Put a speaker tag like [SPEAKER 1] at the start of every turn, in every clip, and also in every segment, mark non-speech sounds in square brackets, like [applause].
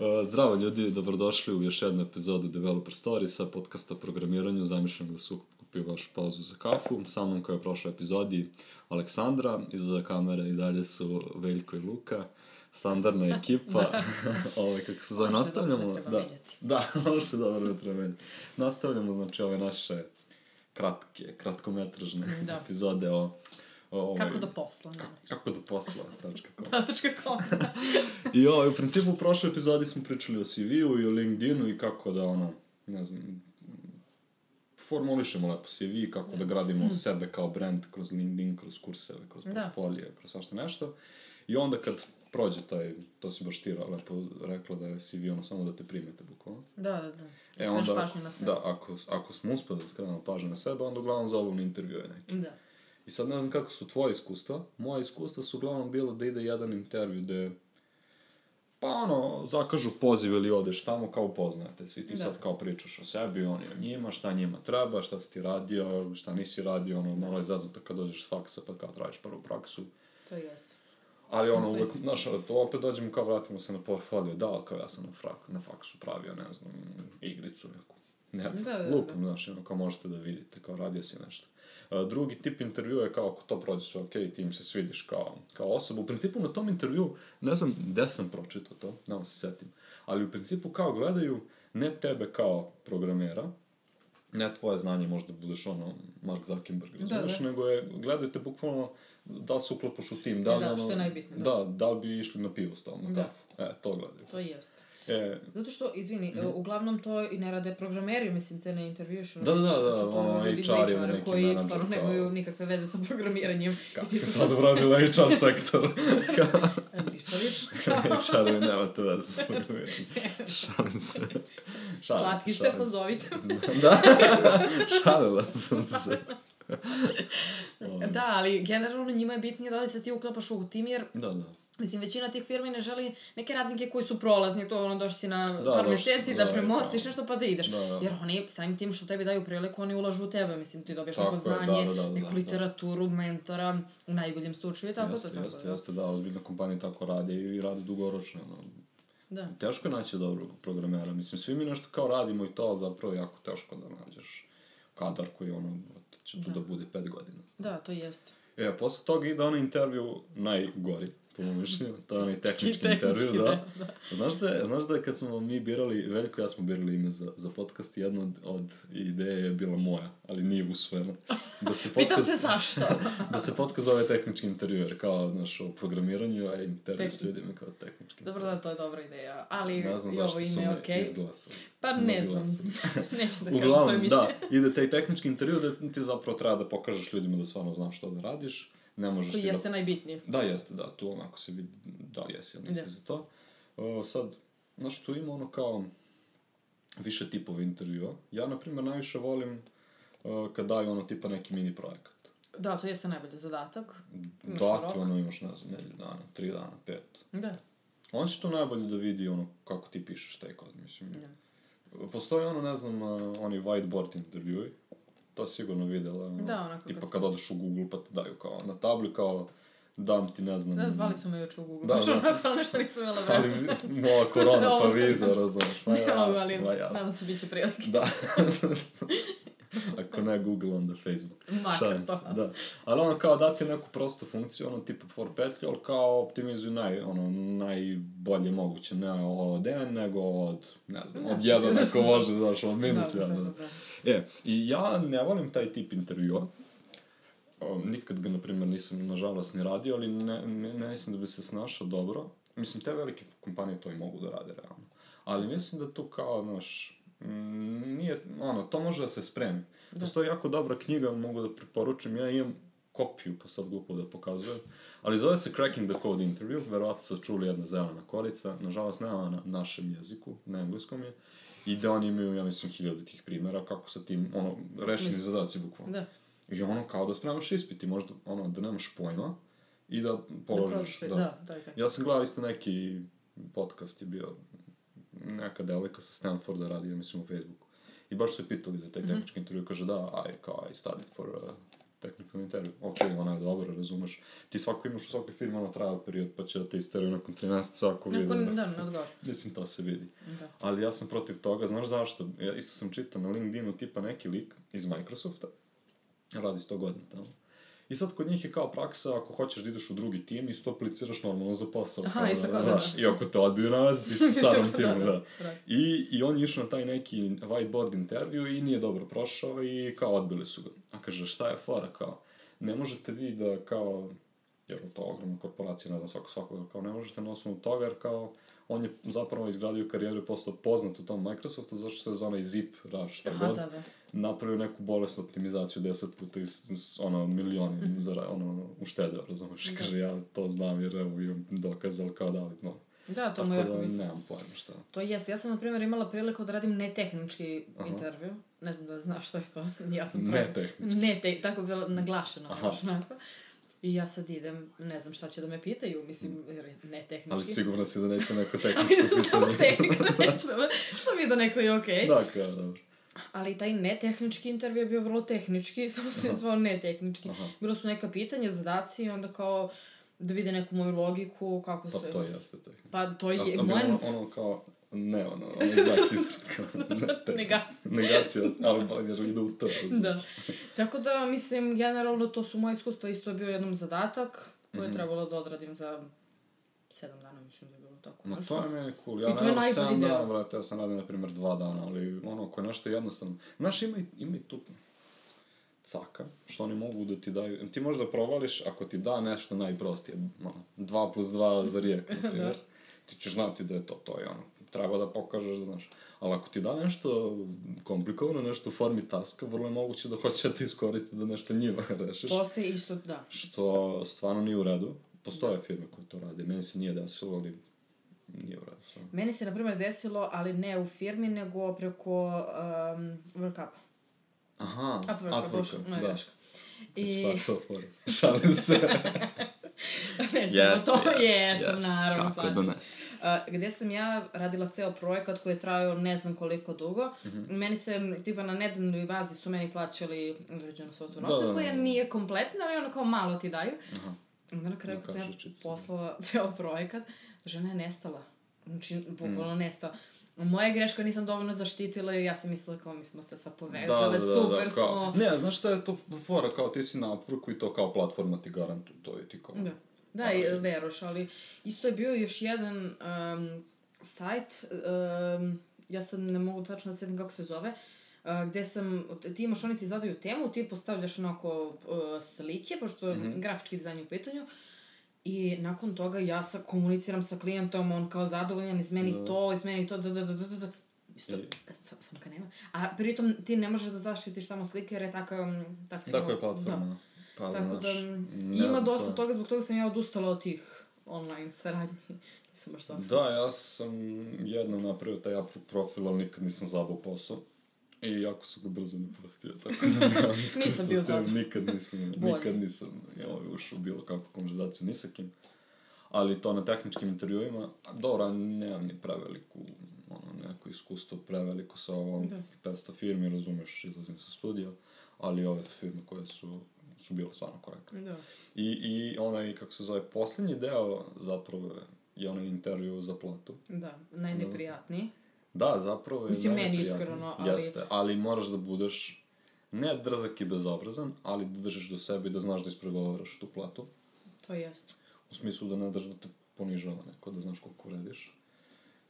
[SPEAKER 1] Uh, Zdravo ljudi, dobrodošli u još jednu epizodu Developer Storiesa, podcasta o programiranju zamišljenog da se ukupi vašu pauzu za kafu. Sa mnom koja je prošla epizodi Aleksandra, iza kamere i dalje su Veljko i Luka. Standardna [laughs] ekipa, [laughs] ovaj, kako se zove, nastavljamo. da,
[SPEAKER 2] menjati.
[SPEAKER 1] da, [laughs] ono što je dobro ne treba menjati. Nastavljamo, znači, ove naše kratke, kratkometražne
[SPEAKER 2] Da.
[SPEAKER 1] epizode o ovaj,
[SPEAKER 2] Kako do posla, ne.
[SPEAKER 1] kako do posla, tačka com. [laughs]
[SPEAKER 2] Tačka com. [laughs]
[SPEAKER 1] I ovaj, u principu u prošloj epizodi smo pričali o CV-u i o LinkedInu i kako da, ono, ne znam, formulišemo lepo CV, kako da gradimo sebe kao brand kroz LinkedIn, kroz kurseve, kroz
[SPEAKER 2] Da.
[SPEAKER 1] portfolio, kroz svašta nešto. I onda kad prođe taj, to si baš ti lepo rekla da je CV ono samo da te primete, bukvalno.
[SPEAKER 2] Da, da, da.
[SPEAKER 1] E
[SPEAKER 2] Skreneš
[SPEAKER 1] onda,
[SPEAKER 2] pažnju na sebe.
[SPEAKER 1] da, ako, ako smo uspeli da skrenemo pažnju na sebe, onda uglavnom zovu na intervjue neki.
[SPEAKER 2] Da.
[SPEAKER 1] I sad ne znam kako su tvoje iskustva. Moje iskustva su uglavnom bilo da ide jedan intervju gde pa ono, zakažu poziv ili odeš tamo kao upoznate se i ti
[SPEAKER 2] Da.
[SPEAKER 1] sad kao pričaš o sebi, oni o njima, šta njima treba, šta si ti radio, šta nisi radio, ono, malo je zaznuto kad dođeš s faksa pa kao tražiš prvu praksu.
[SPEAKER 2] To jeste.
[SPEAKER 1] Ali ono, uvek, znaš, to opet dođemo kao vratimo se na portfolio, da, kao ja sam na, frak, na faksu pravio, ne znam, igricu neku. Ne,
[SPEAKER 2] Da, da, da.
[SPEAKER 1] lupam, znaš, ono, kao možete da vidite, kao radio si nešto. Drugi tip intervjua je kao ako to prođe sve okej, ti im se svidiš kao, kao osoba. U principu na tom intervju, ne znam gde sam pročitao to, ne se setim, ali u principu kao gledaju ne tebe kao programera, ne tvoje znanje možda budeš ono Mark Zuckerberg,
[SPEAKER 2] Da,
[SPEAKER 1] razumeš,
[SPEAKER 2] da.
[SPEAKER 1] nego je, gledaju te bukvalno da se uklopaš u tim, da li
[SPEAKER 2] da,
[SPEAKER 1] ono,
[SPEAKER 2] što je najbitnije, da.
[SPEAKER 1] Da, da li bi išli na pivo s tobom, na
[SPEAKER 2] Da.
[SPEAKER 1] kafu. E, to gledaju.
[SPEAKER 2] To jeste.
[SPEAKER 1] E,
[SPEAKER 2] Zato što, izvini,
[SPEAKER 1] Mhm.
[SPEAKER 2] uglavnom to i ne rade programeri, mislim, te ne intervjuš.
[SPEAKER 1] Da, da, da,
[SPEAKER 2] to
[SPEAKER 1] ono, HR-i,
[SPEAKER 2] HR-a
[SPEAKER 1] neki
[SPEAKER 2] koji stvarno
[SPEAKER 1] kao-
[SPEAKER 2] nemaju nikakve veze sa programiranjem.
[SPEAKER 1] kako se sad obradila HR sektor.
[SPEAKER 2] E, Ništa više. [laughs]
[SPEAKER 1] HR-ovi nemate veze s programiranjem. Šalim se. Šalim
[SPEAKER 2] Slatki ste,
[SPEAKER 1] šalim se.
[SPEAKER 2] pozovite. [laughs]
[SPEAKER 1] Da, šalila sam se.
[SPEAKER 2] Da, ali generalno njima je bitnije da li se ti uklapaš u tim, jer
[SPEAKER 1] Da, da.
[SPEAKER 2] Mislim, većina tih firmi ne želi neke radnike koji su prolazni, to ono, došli si na
[SPEAKER 1] Da,
[SPEAKER 2] par
[SPEAKER 1] došli-
[SPEAKER 2] meseci da,
[SPEAKER 1] da,
[SPEAKER 2] premostiš
[SPEAKER 1] da.
[SPEAKER 2] nešto pa da ideš.
[SPEAKER 1] Da, da.
[SPEAKER 2] Jer oni, samim tim što tebi daju priliku, oni ulažu u tebe, mislim, ti dobiješ
[SPEAKER 1] Tako
[SPEAKER 2] neko
[SPEAKER 1] da,
[SPEAKER 2] znanje,
[SPEAKER 1] da, da, da,
[SPEAKER 2] neku
[SPEAKER 1] da.
[SPEAKER 2] literaturu, mentora, u najboljem slučaju i tako
[SPEAKER 1] jeste,
[SPEAKER 2] to. tako
[SPEAKER 1] jeste,
[SPEAKER 2] da.
[SPEAKER 1] jeste, da, ozbiljne kompanije tako rade i rade dugoročno. No.
[SPEAKER 2] Da.
[SPEAKER 1] Teško je naći dobrog programera. Mislim, svi mi nešto kao radimo i to, ali zapravo je jako teško da nađeš kadar koji ono, će tu da,
[SPEAKER 2] Da.
[SPEAKER 1] bude pet godina.
[SPEAKER 2] da, to jeste.
[SPEAKER 1] E, posle toga ide onaj intervju najgori, po mojom mišljenju, to je onaj tehnički intervju, da.
[SPEAKER 2] da, da.
[SPEAKER 1] Znaš da, je, znaš da je kad smo mi birali, Veljko ja smo birali ime za, za podcast, jedna od, od ideje je bila moja, ali nije usvojena. Da se [laughs]
[SPEAKER 2] Pitam
[SPEAKER 1] podcast,
[SPEAKER 2] se zašto. [laughs]
[SPEAKER 1] da se podcast zove tehnički intervju, jer kao, znaš, o programiranju, a intervju s ljudima kao tehnički
[SPEAKER 2] Dobro da, to je dobra ideja, ali
[SPEAKER 1] Ne znam
[SPEAKER 2] i ovo ime
[SPEAKER 1] me
[SPEAKER 2] je okej.
[SPEAKER 1] izglasali.
[SPEAKER 2] Pa ne znam, [laughs] neću da kažem svoje
[SPEAKER 1] Uglavnom,
[SPEAKER 2] mišljenje.
[SPEAKER 1] da, ide taj tehnički intervju da ti zapravo treba da pokažeš ljudima da stvarno znaš što da radiš. Ne možeš
[SPEAKER 2] To
[SPEAKER 1] ti
[SPEAKER 2] jeste
[SPEAKER 1] da...
[SPEAKER 2] najbitnije.
[SPEAKER 1] Da, jeste, da, tu onako se vidi da jesi ili nisi
[SPEAKER 2] Da.
[SPEAKER 1] za to. Uh, sad, znaš, tu ima ono kao više tipova intervjua. Ja, na primjer, najviše volim uh, kad daju ono tipa neki mini projekat.
[SPEAKER 2] Da, to jeste najbolji zadatak. Imaš
[SPEAKER 1] Da, ti ono imaš, ne znam, nedelju dana, tri dana, pet.
[SPEAKER 2] Da.
[SPEAKER 1] On će tu najbolje da vidi ono kako ti pišeš taj kod, mislim.
[SPEAKER 2] Da.
[SPEAKER 1] Postoji ono, ne znam, uh, oni whiteboard intervjui. To si sigurno videla. ono,
[SPEAKER 2] Da, onako
[SPEAKER 1] Tipa
[SPEAKER 2] kad-
[SPEAKER 1] kad odeš u Google pa ti daju kao na tabli kao dam ti, ne znam...
[SPEAKER 2] Da, zvali su me juče u Google.
[SPEAKER 1] Da, da.
[SPEAKER 2] ali nešto nisam imala
[SPEAKER 1] Ali
[SPEAKER 2] vremena.
[SPEAKER 1] moja [laughs] korona pa viza, razumeš, pa [laughs] jasno,
[SPEAKER 2] ali
[SPEAKER 1] pa jasno.
[SPEAKER 2] nadam se bit će prilike.
[SPEAKER 1] Da. [laughs] Ako ne Google, onda Facebook. Šalim se, da. Ali ono kao dati neku prostu funkciju, ono tipa for petlju, ali kao optimizuju naj, ono, najbolje moguće, ne od N, nego od, ne znam,
[SPEAKER 2] Da.
[SPEAKER 1] od jedan ako može, znaš, od minus
[SPEAKER 2] da, da,
[SPEAKER 1] jedan.
[SPEAKER 2] da,
[SPEAKER 1] Da,
[SPEAKER 2] da.
[SPEAKER 1] E, i ja ne volim taj tip intervjua. Nikad ga, na primjer, nisam, nažalost, ni radio, ali ne, ne, ne mislim da bi se snašao dobro. Mislim, te velike kompanije to i mogu da rade, realno. Ali mislim da tu kao, znaš, mm, nije, ono, to može da se spremi.
[SPEAKER 2] Da.
[SPEAKER 1] Postoji jako dobra knjiga, mogu da preporučim, ja imam kopiju, pa sad glupo da pokazujem, ali zove se Cracking the Code Interview, verovatno ste čuli jedna zelena korica, nažalost nema na našem jeziku, na engleskom je, i da oni imaju, ja mislim, hiljadu tih primjera, kako sa tim, ono, rešeni zadaci, bukvalno.
[SPEAKER 2] Da.
[SPEAKER 1] I ono, kao da spremaš ispit i možda, ono, da nemaš pojma i da
[SPEAKER 2] Da
[SPEAKER 1] položiš,
[SPEAKER 2] taj-
[SPEAKER 1] da.
[SPEAKER 2] Da, da, da.
[SPEAKER 1] Ja sam gledao isto neki podcast je bio, neka devojka sa Stanforda radi, mislim, u Facebooku. I baš su je pitali za taj
[SPEAKER 2] Mhm.
[SPEAKER 1] tehnički intervju, kaže da, I, kao, I studied for uh, technical intervju. Ok, ona je dobra, razumeš. Ti svako imaš u svakoj firmi, ono traja period, pa će da te isteraju nakon 13 mjeseca ako vidi.
[SPEAKER 2] Nakon, da, ne odgovor. [laughs]
[SPEAKER 1] Mislim, to se vidi.
[SPEAKER 2] Da.
[SPEAKER 1] Ali ja sam protiv toga, znaš zašto? Ja isto sam čitao na LinkedInu tipa neki lik iz Microsofta, radi 100 godina tamo. I sad kod njih je kao praksa, ako hoćeš da ideš u drugi tim, isto apliciraš normalno za posao.
[SPEAKER 2] Aha, isto kao da, da.
[SPEAKER 1] I ako te odbiju nalazi, ti [laughs] si u starom timu, da.
[SPEAKER 2] Right.
[SPEAKER 1] I, I on je išao na taj neki whiteboard intervju i nije dobro prošao i kao odbili su ga. A kaže, šta je fora, kao, ne možete vi da kao, jer to ogromna korporacija, ne znam svako svakoga, kao ne možete na osnovu toga, jer kao, on je zapravo izgradio karijeru i postao poznat u tom Microsoftu, zašto se zove onaj zip, raš, šta
[SPEAKER 2] Aha,
[SPEAKER 1] god,
[SPEAKER 2] da, da.
[SPEAKER 1] napravio neku bolesnu optimizaciju 10 puta i ono, milioni
[SPEAKER 2] Mhm.
[SPEAKER 1] zara, ono, uštedeo, razumeš?
[SPEAKER 2] Da.
[SPEAKER 1] Kaže, ja to znam jer evo imam dokaz, ali kao da, ali, no.
[SPEAKER 2] Da, to mu je jako
[SPEAKER 1] da,
[SPEAKER 2] bitno.
[SPEAKER 1] nemam pojma šta.
[SPEAKER 2] To jeste. Ja sam, na primjer, imala priliku da radim netehnički
[SPEAKER 1] Aha.
[SPEAKER 2] intervju. Ne znam da znaš šta je to. [laughs] Ja sam
[SPEAKER 1] Ne
[SPEAKER 2] prvo-
[SPEAKER 1] tehnički.
[SPEAKER 2] Ne, te, tako je bilo naglašeno.
[SPEAKER 1] Aha.
[SPEAKER 2] baš onako. I ja sad idem, ne znam šta će da me pitaju, mislim, ne tehnički.
[SPEAKER 1] Ali sigurno si da neće neko [laughs]
[SPEAKER 2] Ali
[SPEAKER 1] tehničko
[SPEAKER 2] samo
[SPEAKER 1] pitanje.
[SPEAKER 2] tehnika neću da što mi je da je okej.
[SPEAKER 1] da, kao, dobro.
[SPEAKER 2] Ali taj netehnički intervju je bio vrlo tehnički, [laughs] samo se zvao netehnički.
[SPEAKER 1] Aha.
[SPEAKER 2] Bilo su neka pitanja, zadaci i onda kao da vide neku moju logiku, kako
[SPEAKER 1] Pa
[SPEAKER 2] se...
[SPEAKER 1] to jeste tehnički.
[SPEAKER 2] Pa to
[SPEAKER 1] A
[SPEAKER 2] je,
[SPEAKER 1] tam
[SPEAKER 2] moje...
[SPEAKER 1] ono, ono kao, ne ono, ono znak ispred kao. [laughs]
[SPEAKER 2] Negacija.
[SPEAKER 1] Negacija, ali jer ide u to.
[SPEAKER 2] Da. Tako da, mislim, generalno to su moje iskustva, isto je bio jednom zadatak koji je
[SPEAKER 1] Mhm.
[SPEAKER 2] trebalo da odradim za sedam dana, mislim da je bilo tako nešto.
[SPEAKER 1] to je meni cool.
[SPEAKER 2] I
[SPEAKER 1] Ja
[SPEAKER 2] je
[SPEAKER 1] 7
[SPEAKER 2] deo.
[SPEAKER 1] dana, brate, ja sam radio, na primjer, dva dana, ali ono, ako je nešto jednostavno. Znaš, ima, i- ima i tu caka, što oni mogu da ti daju. Ti možda provališ ako ti da nešto najprostije, ono, 2 plus 2 za rijek, na [laughs] primjer.
[SPEAKER 2] Da.
[SPEAKER 1] Ti ćeš znati da je to, to je ono, treba da pokažeš, znaš. Ali ako ti da nešto komplikovano, nešto u formi taska, vrlo je moguće da hoće da ti iskoristi da nešto njima [laughs] rešiš.
[SPEAKER 2] To se isto, da.
[SPEAKER 1] Što stvarno nije u redu. Postoje firme koje to rade. Meni se nije desilo, ali nije u redu. Samo.
[SPEAKER 2] Meni se, na primjer, desilo, ali ne u firmi, nego preko um, WorkUp.
[SPEAKER 1] Aha,
[SPEAKER 2] Upwork, boš, no,
[SPEAKER 1] da.
[SPEAKER 2] greška. I...
[SPEAKER 1] I... Šalim se. [laughs]
[SPEAKER 2] Nećemo to, jesam, naravno.
[SPEAKER 1] Kako da ne.
[SPEAKER 2] Uh, gde sam ja radila ceo projekat koji je trajao ne znam koliko dugo.
[SPEAKER 1] Mhm.
[SPEAKER 2] Meni se, tipa na nedeljnoj bazi su meni plaćali određenu svotu
[SPEAKER 1] Da,
[SPEAKER 2] novca,
[SPEAKER 1] da, da,
[SPEAKER 2] koja
[SPEAKER 1] da.
[SPEAKER 2] nije kompletna, ali ono kao malo ti daju.
[SPEAKER 1] Aha.
[SPEAKER 2] Onda na kraju
[SPEAKER 1] Da
[SPEAKER 2] kad sam ja poslala [laughs] ceo projekat, žena je nestala. Znači, bukvalno
[SPEAKER 1] Mm.
[SPEAKER 2] nestala. Moja greška nisam dovoljno zaštitila jer ja sam mislila kao mi smo se sad povezale, super
[SPEAKER 1] kao,
[SPEAKER 2] smo.
[SPEAKER 1] Ne, znaš šta je to fora, kao ti si na Upworku i to kao platforma ti garantuje, to je ti kao...
[SPEAKER 2] Da. Da, i
[SPEAKER 1] Ali-
[SPEAKER 2] veroš, ali isto je bio još jedan um, sajt, um, ja sad ne mogu tačno da sedim kako se zove, uh, gde sam, ti imaš, oni ti zadaju temu, ti postavljaš onako uh, slike, pošto je
[SPEAKER 1] Mhm.
[SPEAKER 2] grafički dizajn je u pitanju, I nakon toga ja sa, komuniciram sa klijentom, on kao zadovoljan, izmeni
[SPEAKER 1] Da.
[SPEAKER 2] to, izmeni to, da, da, da, da, da, da. Isto,
[SPEAKER 1] I-
[SPEAKER 2] sam, sam ga nema. A pritom ti ne možeš da zaštitiš samo slike jer je takav, takvi
[SPEAKER 1] Tako
[SPEAKER 2] smo-
[SPEAKER 1] je platforma. Pa,
[SPEAKER 2] Tako da, ima dosta
[SPEAKER 1] to-
[SPEAKER 2] toga, zbog toga sam ja odustala od tih online saradnji. [laughs] Nisam baš sad.
[SPEAKER 1] Da, ja sam jednom napravio taj Upwork profil, ali nikad nisam zabao posao. I jako su ga brzo napustio, tako da [laughs] nemam [laughs] iskustva
[SPEAKER 2] bio
[SPEAKER 1] s tim. Nikad nisam, nikad nisam ovaj, ušao bilo kakvu konverzaciju ni sa kim. Ali to na tehničkim intervjuima, dobro, nemam ni preveliku, ono, neko iskustvo preveliko sa ovom
[SPEAKER 2] Da.
[SPEAKER 1] 500 firmi, razumeš, izlazim sa studija, ali ove firme koje su, su bile stvarno korektne.
[SPEAKER 2] Da.
[SPEAKER 1] I, I onaj, kako se zove, posljednji deo zapravo je onaj intervju za platu.
[SPEAKER 2] Da, najneprijatniji.
[SPEAKER 1] Da, zapravo je
[SPEAKER 2] Mislim, meni iskreno, ali-
[SPEAKER 1] Jeste, ali moraš da budeš ne drzak i bezobrazan, ali da držiš do sebe i da znaš da ispregovaraš tu platu.
[SPEAKER 2] To jest.
[SPEAKER 1] U smislu da ne drži da te ponižava neko, da znaš koliko vrediš.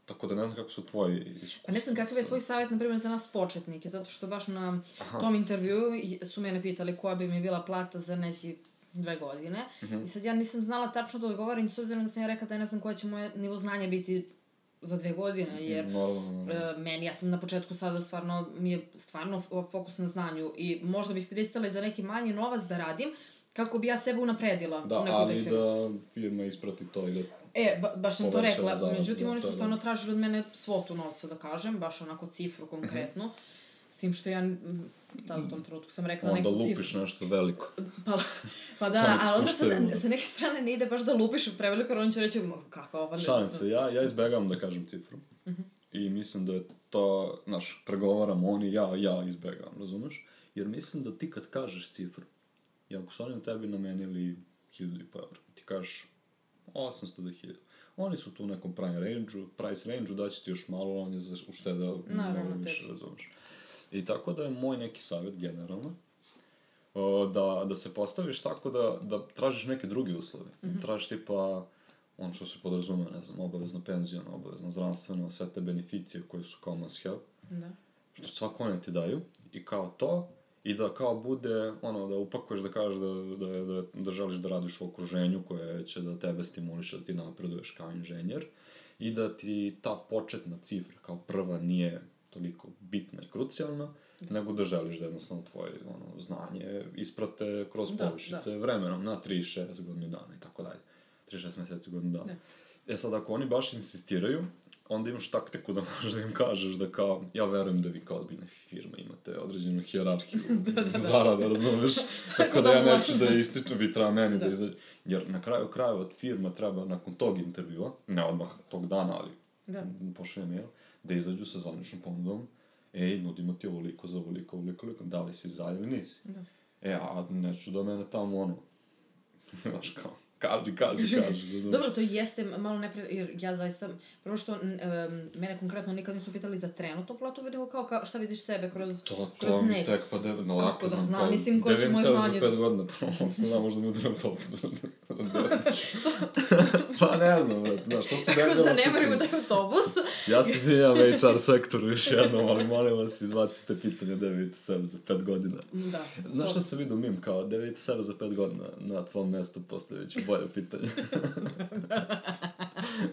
[SPEAKER 1] Tako da ne znam kako su tvoji iskustva.
[SPEAKER 2] Pa ne znam kakav je tvoj savjet, na primjer, za nas početnike, zato što baš na
[SPEAKER 1] Aha.
[SPEAKER 2] tom intervjuu i- su mene pitali koja bi mi bila plata za neki dve godine.
[SPEAKER 1] Mhm.
[SPEAKER 2] I sad ja nisam znala tačno da odgovorim, s obzirom da sam ja rekla da ne znam koje će moje nivo znanja biti za dve godine, jer
[SPEAKER 1] Normalno, normalno.
[SPEAKER 2] E, meni, ja sam na početku sada stvarno, mi je stvarno fokus na znanju i možda bih pristala i za neki manji novac da radim, kako bi ja sebe unapredila
[SPEAKER 1] Da,
[SPEAKER 2] u nekoj toj firmi.
[SPEAKER 1] da firma isprati to i da...
[SPEAKER 2] E, ba, baš sam to rekla,
[SPEAKER 1] zaradu,
[SPEAKER 2] međutim
[SPEAKER 1] da,
[SPEAKER 2] oni su stvarno tražili od mene svotu novca, da kažem, baš onako cifru konkretnu, s tim što ja, tad u tom trenutku sam rekla
[SPEAKER 1] Onda
[SPEAKER 2] neku
[SPEAKER 1] lupiš
[SPEAKER 2] cifru.
[SPEAKER 1] nešto veliko.
[SPEAKER 2] Pa, pa da, [laughs] ali onda sa, sa neke strane ne ide baš da lupiš preveliko, jer on će reći, "Ma, kakva ova...
[SPEAKER 1] Šalim se, ja, ja izbegavam da kažem cifru.
[SPEAKER 2] Mhm.
[SPEAKER 1] I mislim da je to, znaš, pregovaram oni, ja, ja izbegavam, razumeš? Jer mislim da ti kad kažeš cifru, I ako su oni tebi namenili 1000 i po evra, ti kažeš 800 do 1000. Oni su tu u nekom price range-u, price range-u, daći ti još malo, on je za uštedao malo više, razumeš. I tako da je moj neki savjet generalno, da, da se postaviš tako da, da tražiš neke druge uslove. Tražiš tipa, ono što se podrazume, ne znam, obavezno penzijano, obavezno zdravstveno, sve te beneficije koje su kao must have,
[SPEAKER 2] Da.
[SPEAKER 1] što svako one ti daju, i kao to, i da kao bude, ono, da upakuješ da kažeš da, da, da, da želiš da radiš u okruženju koje će da tebe stimuliše da ti napreduješ kao inženjer, i da ti ta početna cifra kao prva nije toliko bitna i krucijalna, nego da želiš da jednostavno tvoje ono, znanje isprate kroz
[SPEAKER 2] Da,
[SPEAKER 1] povišice vremenom na 3-6 godinu dana i tako dalje. 3-6 meseci godinu dana.
[SPEAKER 2] Da.
[SPEAKER 1] E sad, ako oni baš insistiraju, onda imaš taktiku da [laughs] možeš da im kažeš da kao, ja verujem da vi kao ozbiljne firme imate određenu hijerarhiju [laughs] zarada, razumeš? [laughs] Tako da ja
[SPEAKER 2] da
[SPEAKER 1] neću da ističem, vi treba meni da,
[SPEAKER 2] Da.
[SPEAKER 1] izađe. Jer na kraju krajeva firma treba nakon tog intervjua, ne odmah tog dana, ali
[SPEAKER 2] Da.
[SPEAKER 1] pošalje mail, da izađu sa zvaničnom ponudom, ej, nudimo ti ovoliko za ovoliko, ovoliko, ovoliko, da li si za ili nisi?
[SPEAKER 2] Da.
[SPEAKER 1] E, a neću da mene tamo ono, znaš kao, kaži, kaži, kaži, razumeš?
[SPEAKER 2] Dobro, to jeste malo neprijatno, jer ja zaista, prvo što em, mene konkretno nikad nisu pitali za trenutnu platu, nego kao, kao šta vidiš sebe kroz,
[SPEAKER 1] To,
[SPEAKER 2] kroz
[SPEAKER 1] to mi
[SPEAKER 2] net.
[SPEAKER 1] tek pa de, no,
[SPEAKER 2] Kako
[SPEAKER 1] lako
[SPEAKER 2] da
[SPEAKER 1] znam, kao,
[SPEAKER 2] mislim, ko će
[SPEAKER 1] devim
[SPEAKER 2] moje
[SPEAKER 1] sebe
[SPEAKER 2] znanje-
[SPEAKER 1] za pet godina, pa otko znam, možda mi udaram to. [laughs] pa ne znam, brate, znaš, to su
[SPEAKER 2] Kako
[SPEAKER 1] debilna
[SPEAKER 2] zanemarimo da je autobus.
[SPEAKER 1] Ja se izvinjam HR sektoru još jednom, ali molim vas, izbacite pitanje da vidite sebe za pet godina.
[SPEAKER 2] Da.
[SPEAKER 1] Znaš šta sam vidio mim, kao, da vidite sebe za pet godina, na tvom mjestu postavit ću bolje pitanje. [laughs]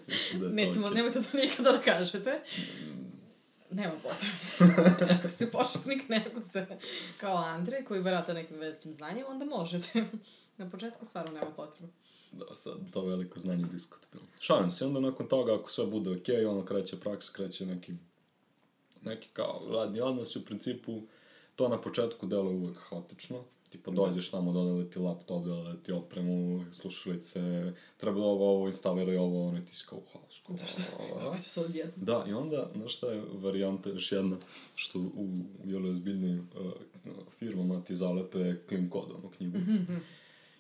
[SPEAKER 1] Mislim da je
[SPEAKER 2] Nećemo,
[SPEAKER 1] okej.
[SPEAKER 2] nemojte to nikada da kažete. Nema potrebe. [laughs] ako ste početnik, ne ako ste kao Andrej, koji barata nekim velikim znanjem, onda možete. Na početku stvarno nema potrebe.
[SPEAKER 1] Da, sad, to veliko znanje diskutabilno. Šalim se, onda nakon toga, ako sve bude okej, ono kreće praksa, kreće neki, neki kao radni odnos i u principu to na početku deluje uvek haotično. Tipa dođeš tamo, dodali ti laptop, dodali ti opremu, slušalice, treba da ovo, ovo instaliraj ovo, ono ti si kao u haosku.
[SPEAKER 2] Da šta? [laughs] Kako će se odjedno?
[SPEAKER 1] Da, i onda, znaš šta je varijanta još jedna, što u, u jel, ozbiljnim uh, firmama ti zalepe clean code, onu knjigu.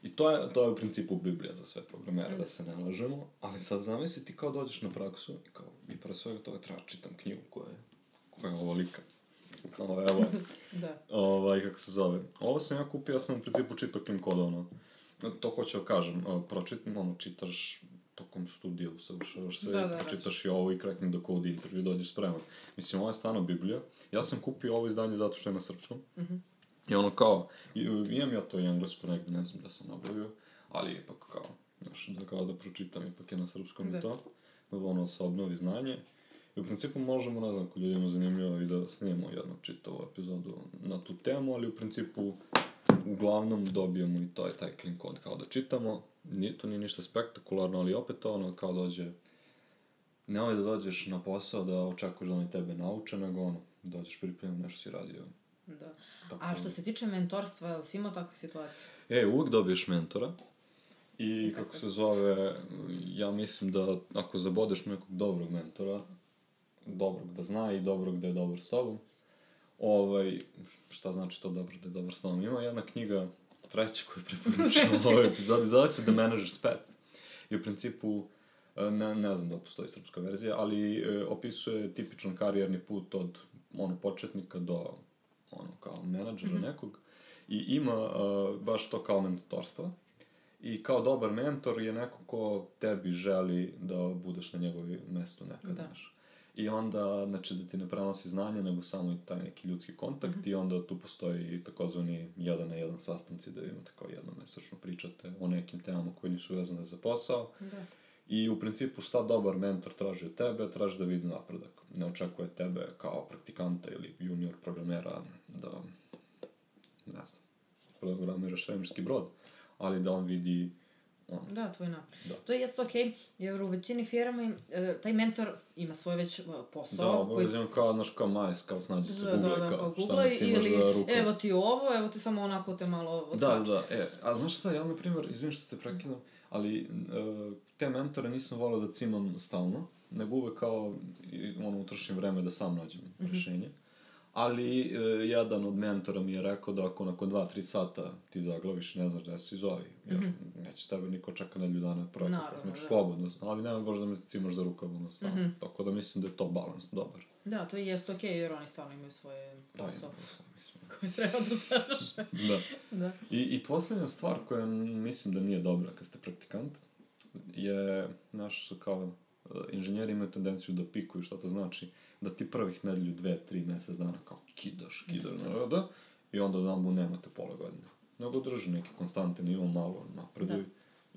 [SPEAKER 1] I to je, to je u principu Biblija za sve programere, da se ne lažemo, ali sad zamisli ti kao dođeš na praksu i kao, i pre svega toga treba čitam knjigu koja je, koja je ovolika. Kao, evo, [laughs]
[SPEAKER 2] Da.
[SPEAKER 1] ovaj, kako se zove. Ovo sam ja kupio, ja sam u principu čitao clean code, ono, to hoću da kažem, uh, pročitam, ono, čitaš tokom studija, usavršavaš se,
[SPEAKER 2] Da, da, da.
[SPEAKER 1] pročitaš i ovo i cracking the code i intervju, dođeš spreman. Mislim, ovo je stvarno Biblija. Ja sam kupio ovo izdanje zato što je na srpskom.
[SPEAKER 2] Mhm.
[SPEAKER 1] I ono kao, i- imam ja to i englesko negde, ne znam da sam nabavio, ali ipak kao, znaš, da kao da pročitam, ipak je na srpskom
[SPEAKER 2] Da.
[SPEAKER 1] i to. Da ono se obnovi znanje. I u principu možemo, ne znam, ako ljudima zanimljivo i da snimamo jednu čitavu epizodu na tu temu, ali u principu uglavnom dobijemo i to je taj clean code kao da čitamo. Nije, to nije ništa spektakularno, ali opet ono kao dođe nemoj da dođeš na posao da očekuješ da oni tebe nauče, nego ono, dođeš pripremljen, nešto si radio.
[SPEAKER 2] Da.
[SPEAKER 1] Tako
[SPEAKER 2] A što se tiče mentorstva, jel si imao takve situacije?
[SPEAKER 1] E, uvijek dobiješ mentora. I kako
[SPEAKER 2] je.
[SPEAKER 1] se zove, ja mislim da ako zabodeš nekog dobrog mentora, dobrog da zna i dobrog da je dobar s tobom, ovaj, šta znači to dobro da je dobar s tobom? Ima jedna knjiga, treća koju preporučujem u ovoj epizodi, zove se The Manager's Pet. I u principu, e, ne, ne znam da postoji srpska verzija, ali e, opisuje tipičan karijerni put od ono, početnika do ono, kao menadžera nekog i ima uh, baš to kao mentorstva. I kao dobar mentor je neko ko tebi želi da budeš na njegovom mestu nekad,
[SPEAKER 2] Da.
[SPEAKER 1] znaš. I onda, znači, da ti ne prenosi znanje, nego samo i taj neki ljudski kontakt
[SPEAKER 2] Mhm.
[SPEAKER 1] i onda tu postoji takozvani jedan na jedan sastanci da imate kao jednomesečno pričate o nekim temama koje nisu vezane za posao.
[SPEAKER 2] Da.
[SPEAKER 1] I u principu šta dobar mentor traži od tebe, traži da vidi napredak. Ne očekuje tebe kao praktikanta ili junior programera da, ne znam, programiraš svemirski brod, ali da on vidi ono,
[SPEAKER 2] Da, tvoj napred.
[SPEAKER 1] Da.
[SPEAKER 2] To jeste okej, jer u većini firma e, taj mentor ima svoj već e,
[SPEAKER 1] da,
[SPEAKER 2] posao.
[SPEAKER 1] obavezno kao, znaš, kao majs, kao snađi se
[SPEAKER 2] Da,
[SPEAKER 1] Google,
[SPEAKER 2] da, da,
[SPEAKER 1] kao, šta
[SPEAKER 2] Google
[SPEAKER 1] mi cimaš
[SPEAKER 2] ili
[SPEAKER 1] za ruku.
[SPEAKER 2] evo ti ovo, evo ti samo onako te malo
[SPEAKER 1] Da,
[SPEAKER 2] otkači.
[SPEAKER 1] da, e, a znaš šta, ja, na primjer, izvim što te prekidam, ali e, te mentore nisam volio da cimam stalno, nego uvek kao, ono, utrošim vreme da sam nađem
[SPEAKER 2] Mhm.
[SPEAKER 1] rešenje. Ali e, jedan od mentora mi je rekao da ako nakon 2-3 sata ti zaglaviš, ne znaš da si zovi, jer mm -hmm. neće tebe niko čeka nedelju dana projekat.
[SPEAKER 2] Naravno,
[SPEAKER 1] Znači,
[SPEAKER 2] da.
[SPEAKER 1] slobodno, ali nema baš da me cimaš za rukav, ono, stalno.
[SPEAKER 2] Mhm.
[SPEAKER 1] Tako da mislim da je to balans dobar.
[SPEAKER 2] Da, to i jeste okej, jer oni stvarno imaju svoje
[SPEAKER 1] Da,
[SPEAKER 2] posao
[SPEAKER 1] mislim.
[SPEAKER 2] Koje treba da završe.
[SPEAKER 1] Da.
[SPEAKER 2] da.
[SPEAKER 1] I, I poslednja stvar koja mislim da nije dobra kad ste praktikant je, znaš, su kao e, inženjeri imaju tendenciju da pikuju, šta to znači, da ti prvih nedelju, dve, tri mesec dana kao kidaš, kidaš, da, da, i onda odambu nemate pola godine. Nego drži neki konstantni nivo, malo napreduj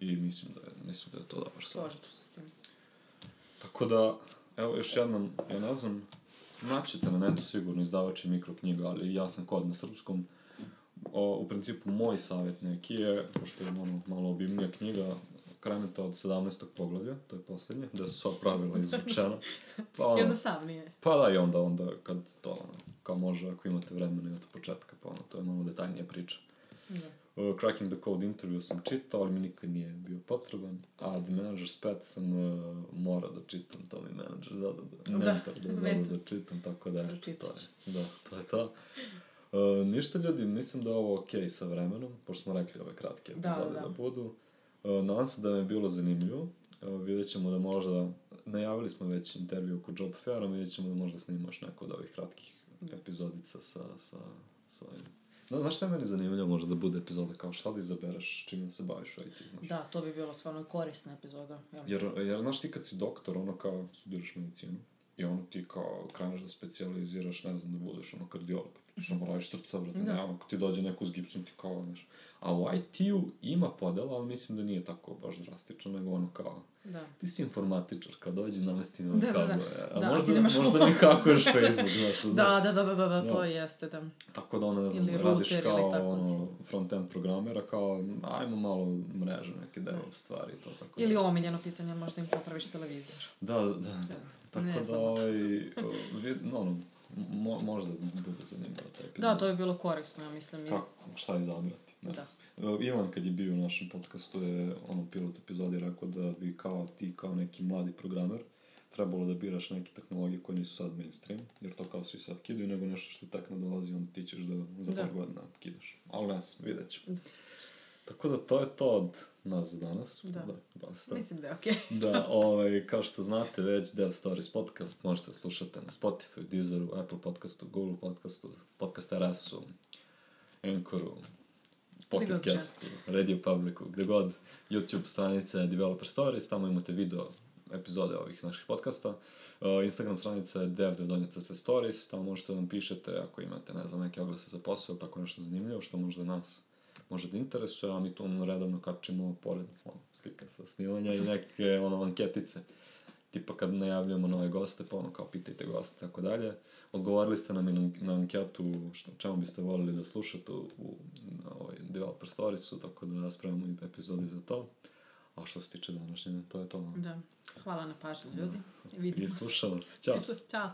[SPEAKER 1] i mislim da je, mislim da je to savjet.
[SPEAKER 2] Složit ću se s tim.
[SPEAKER 1] Tako da, evo još jednom, ja ne znam, naćete na netu sigurno izdavač i mikroknjiga, ali ja sam kod na srpskom. O, u principu, moj savjet neki je, pošto je ono malo obimnija knjiga, krenete od 17. poglavlja, to je poslednje, gde su sva pravila izvučena. [laughs] Pa, ono,
[SPEAKER 2] Jednostavnije.
[SPEAKER 1] pa da, i onda, onda, kad to, ono, kao može, ako imate vremena i od početka, pa ono, to je malo detaljnija priča.
[SPEAKER 2] Da.
[SPEAKER 1] Uh, Cracking the Code intervju sam čitao, ali mi nikad nije bio potreban. A The Manager's Pet sam uh, morao da čitam, to mi manager zada da,
[SPEAKER 2] Da,
[SPEAKER 1] mentor da zada da čitam, tako da, eto, to je, da, to je to. Uh, ništa ljudi, mislim da je ovo okej okay sa vremenom, pošto smo rekli ove kratke
[SPEAKER 2] Da,
[SPEAKER 1] epizode da,
[SPEAKER 2] da.
[SPEAKER 1] budu. Uh, nadam se da vam je bilo zanimljivo. Uh, vidjet ćemo da možda, najavili smo već intervju oko Job Faira, vidjet ćemo da možda snimamo još neko od ovih kratkih epizodica sa, sa, sa ovim. No, znaš šta je meni zanimljivo možda da bude epizoda, kao šta da izabereš čime se baviš u IT, znaš?
[SPEAKER 2] Da, to bi bilo stvarno korisna epizoda. Ja
[SPEAKER 1] Jer, jer, znaš, ti kad si doktor, ono kao, studiraš medicinu, i ono ti kao kreneš da specializiraš, ne znam, da budeš ono kardiolog. Samo radiš srca, brate,
[SPEAKER 2] Da.
[SPEAKER 1] da. nema, ako ti dođe neko s gipsom, ti kao, znaš. A u IT-u ima podela, ali mislim da nije tako baš drastično, nego ono kao,
[SPEAKER 2] Da.
[SPEAKER 1] ti si informatičar, kao dođi namesti na
[SPEAKER 2] Da, da, da.
[SPEAKER 1] kablove, a
[SPEAKER 2] Da, a ti
[SPEAKER 1] možda,
[SPEAKER 2] nemaš
[SPEAKER 1] možda mi hakuješ Facebook, znaš, [laughs] uz-
[SPEAKER 2] Da, da, da, da, da, da, to
[SPEAKER 1] Da.
[SPEAKER 2] jeste, da.
[SPEAKER 1] Tako da ono, ne znam,
[SPEAKER 2] Ili
[SPEAKER 1] radiš
[SPEAKER 2] router
[SPEAKER 1] kao
[SPEAKER 2] ili
[SPEAKER 1] ono, front-end programera, kao, ajmo malo mreže, neke DevOps stvari to, tako
[SPEAKER 2] Ili
[SPEAKER 1] da.
[SPEAKER 2] omiljeno pitanje, možda im popraviš televizor.
[SPEAKER 1] Da, da, da. Tako
[SPEAKER 2] Ne
[SPEAKER 1] da, ovaj, vid, no, ono, mo, možda bude zanimljivo taj epizod.
[SPEAKER 2] Da, to bi bilo korisno, ja mislim. i-
[SPEAKER 1] Kako, šta izabrati,
[SPEAKER 2] Da.
[SPEAKER 1] Ivan kad je bio u našem podcastu je ono pilot epizodi rekao da bi kao ti kao neki mladi programer trebalo da biraš neke tehnologije koje nisu sad mainstream, jer to kao svi sad kidaju, nego nešto što tek nadolazi, onda ti ćeš da za
[SPEAKER 2] Da.
[SPEAKER 1] par godina kidaš. Ali znam, vidjet ćemo. Tako da to je to od nas za danas.
[SPEAKER 2] Da.
[SPEAKER 1] da dosta.
[SPEAKER 2] Mislim da je okej. [laughs]
[SPEAKER 1] Da, ovaj, kao što znate već, Dev Stories podcast možete slušati na Spotify, Deezeru, Apple podcastu, Google podcastu, Podcast RS-u, Anchoru, Pocket Castu, Radio Publicu, gde god, YouTube stranice Developer Stories, tamo imate video epizode ovih naših podcasta. Uh, Instagram stranica je dev donje crte stories, tamo možete da nam pišete ako imate, ne znam, neke oglase za posao, tako nešto zanimljivo, što možda nas može da interesuje, a mi tu redovno kačimo pored ono, slika sa snimanja i neke ono, anketice. Tipa kad najavljujemo nove goste, pa ono kao pitajte goste, tako dalje. Odgovorili ste nam i na, na anketu što, čemu biste volili da slušate u, u na ovoj Developer Storiesu, tako da spremamo i epizodi za to. A što se tiče današnje, to je to.
[SPEAKER 2] Da. Hvala na pažnju, ljudi.
[SPEAKER 1] I
[SPEAKER 2] Vidimo se.
[SPEAKER 1] slušamo se. Ćao.
[SPEAKER 2] Ćao.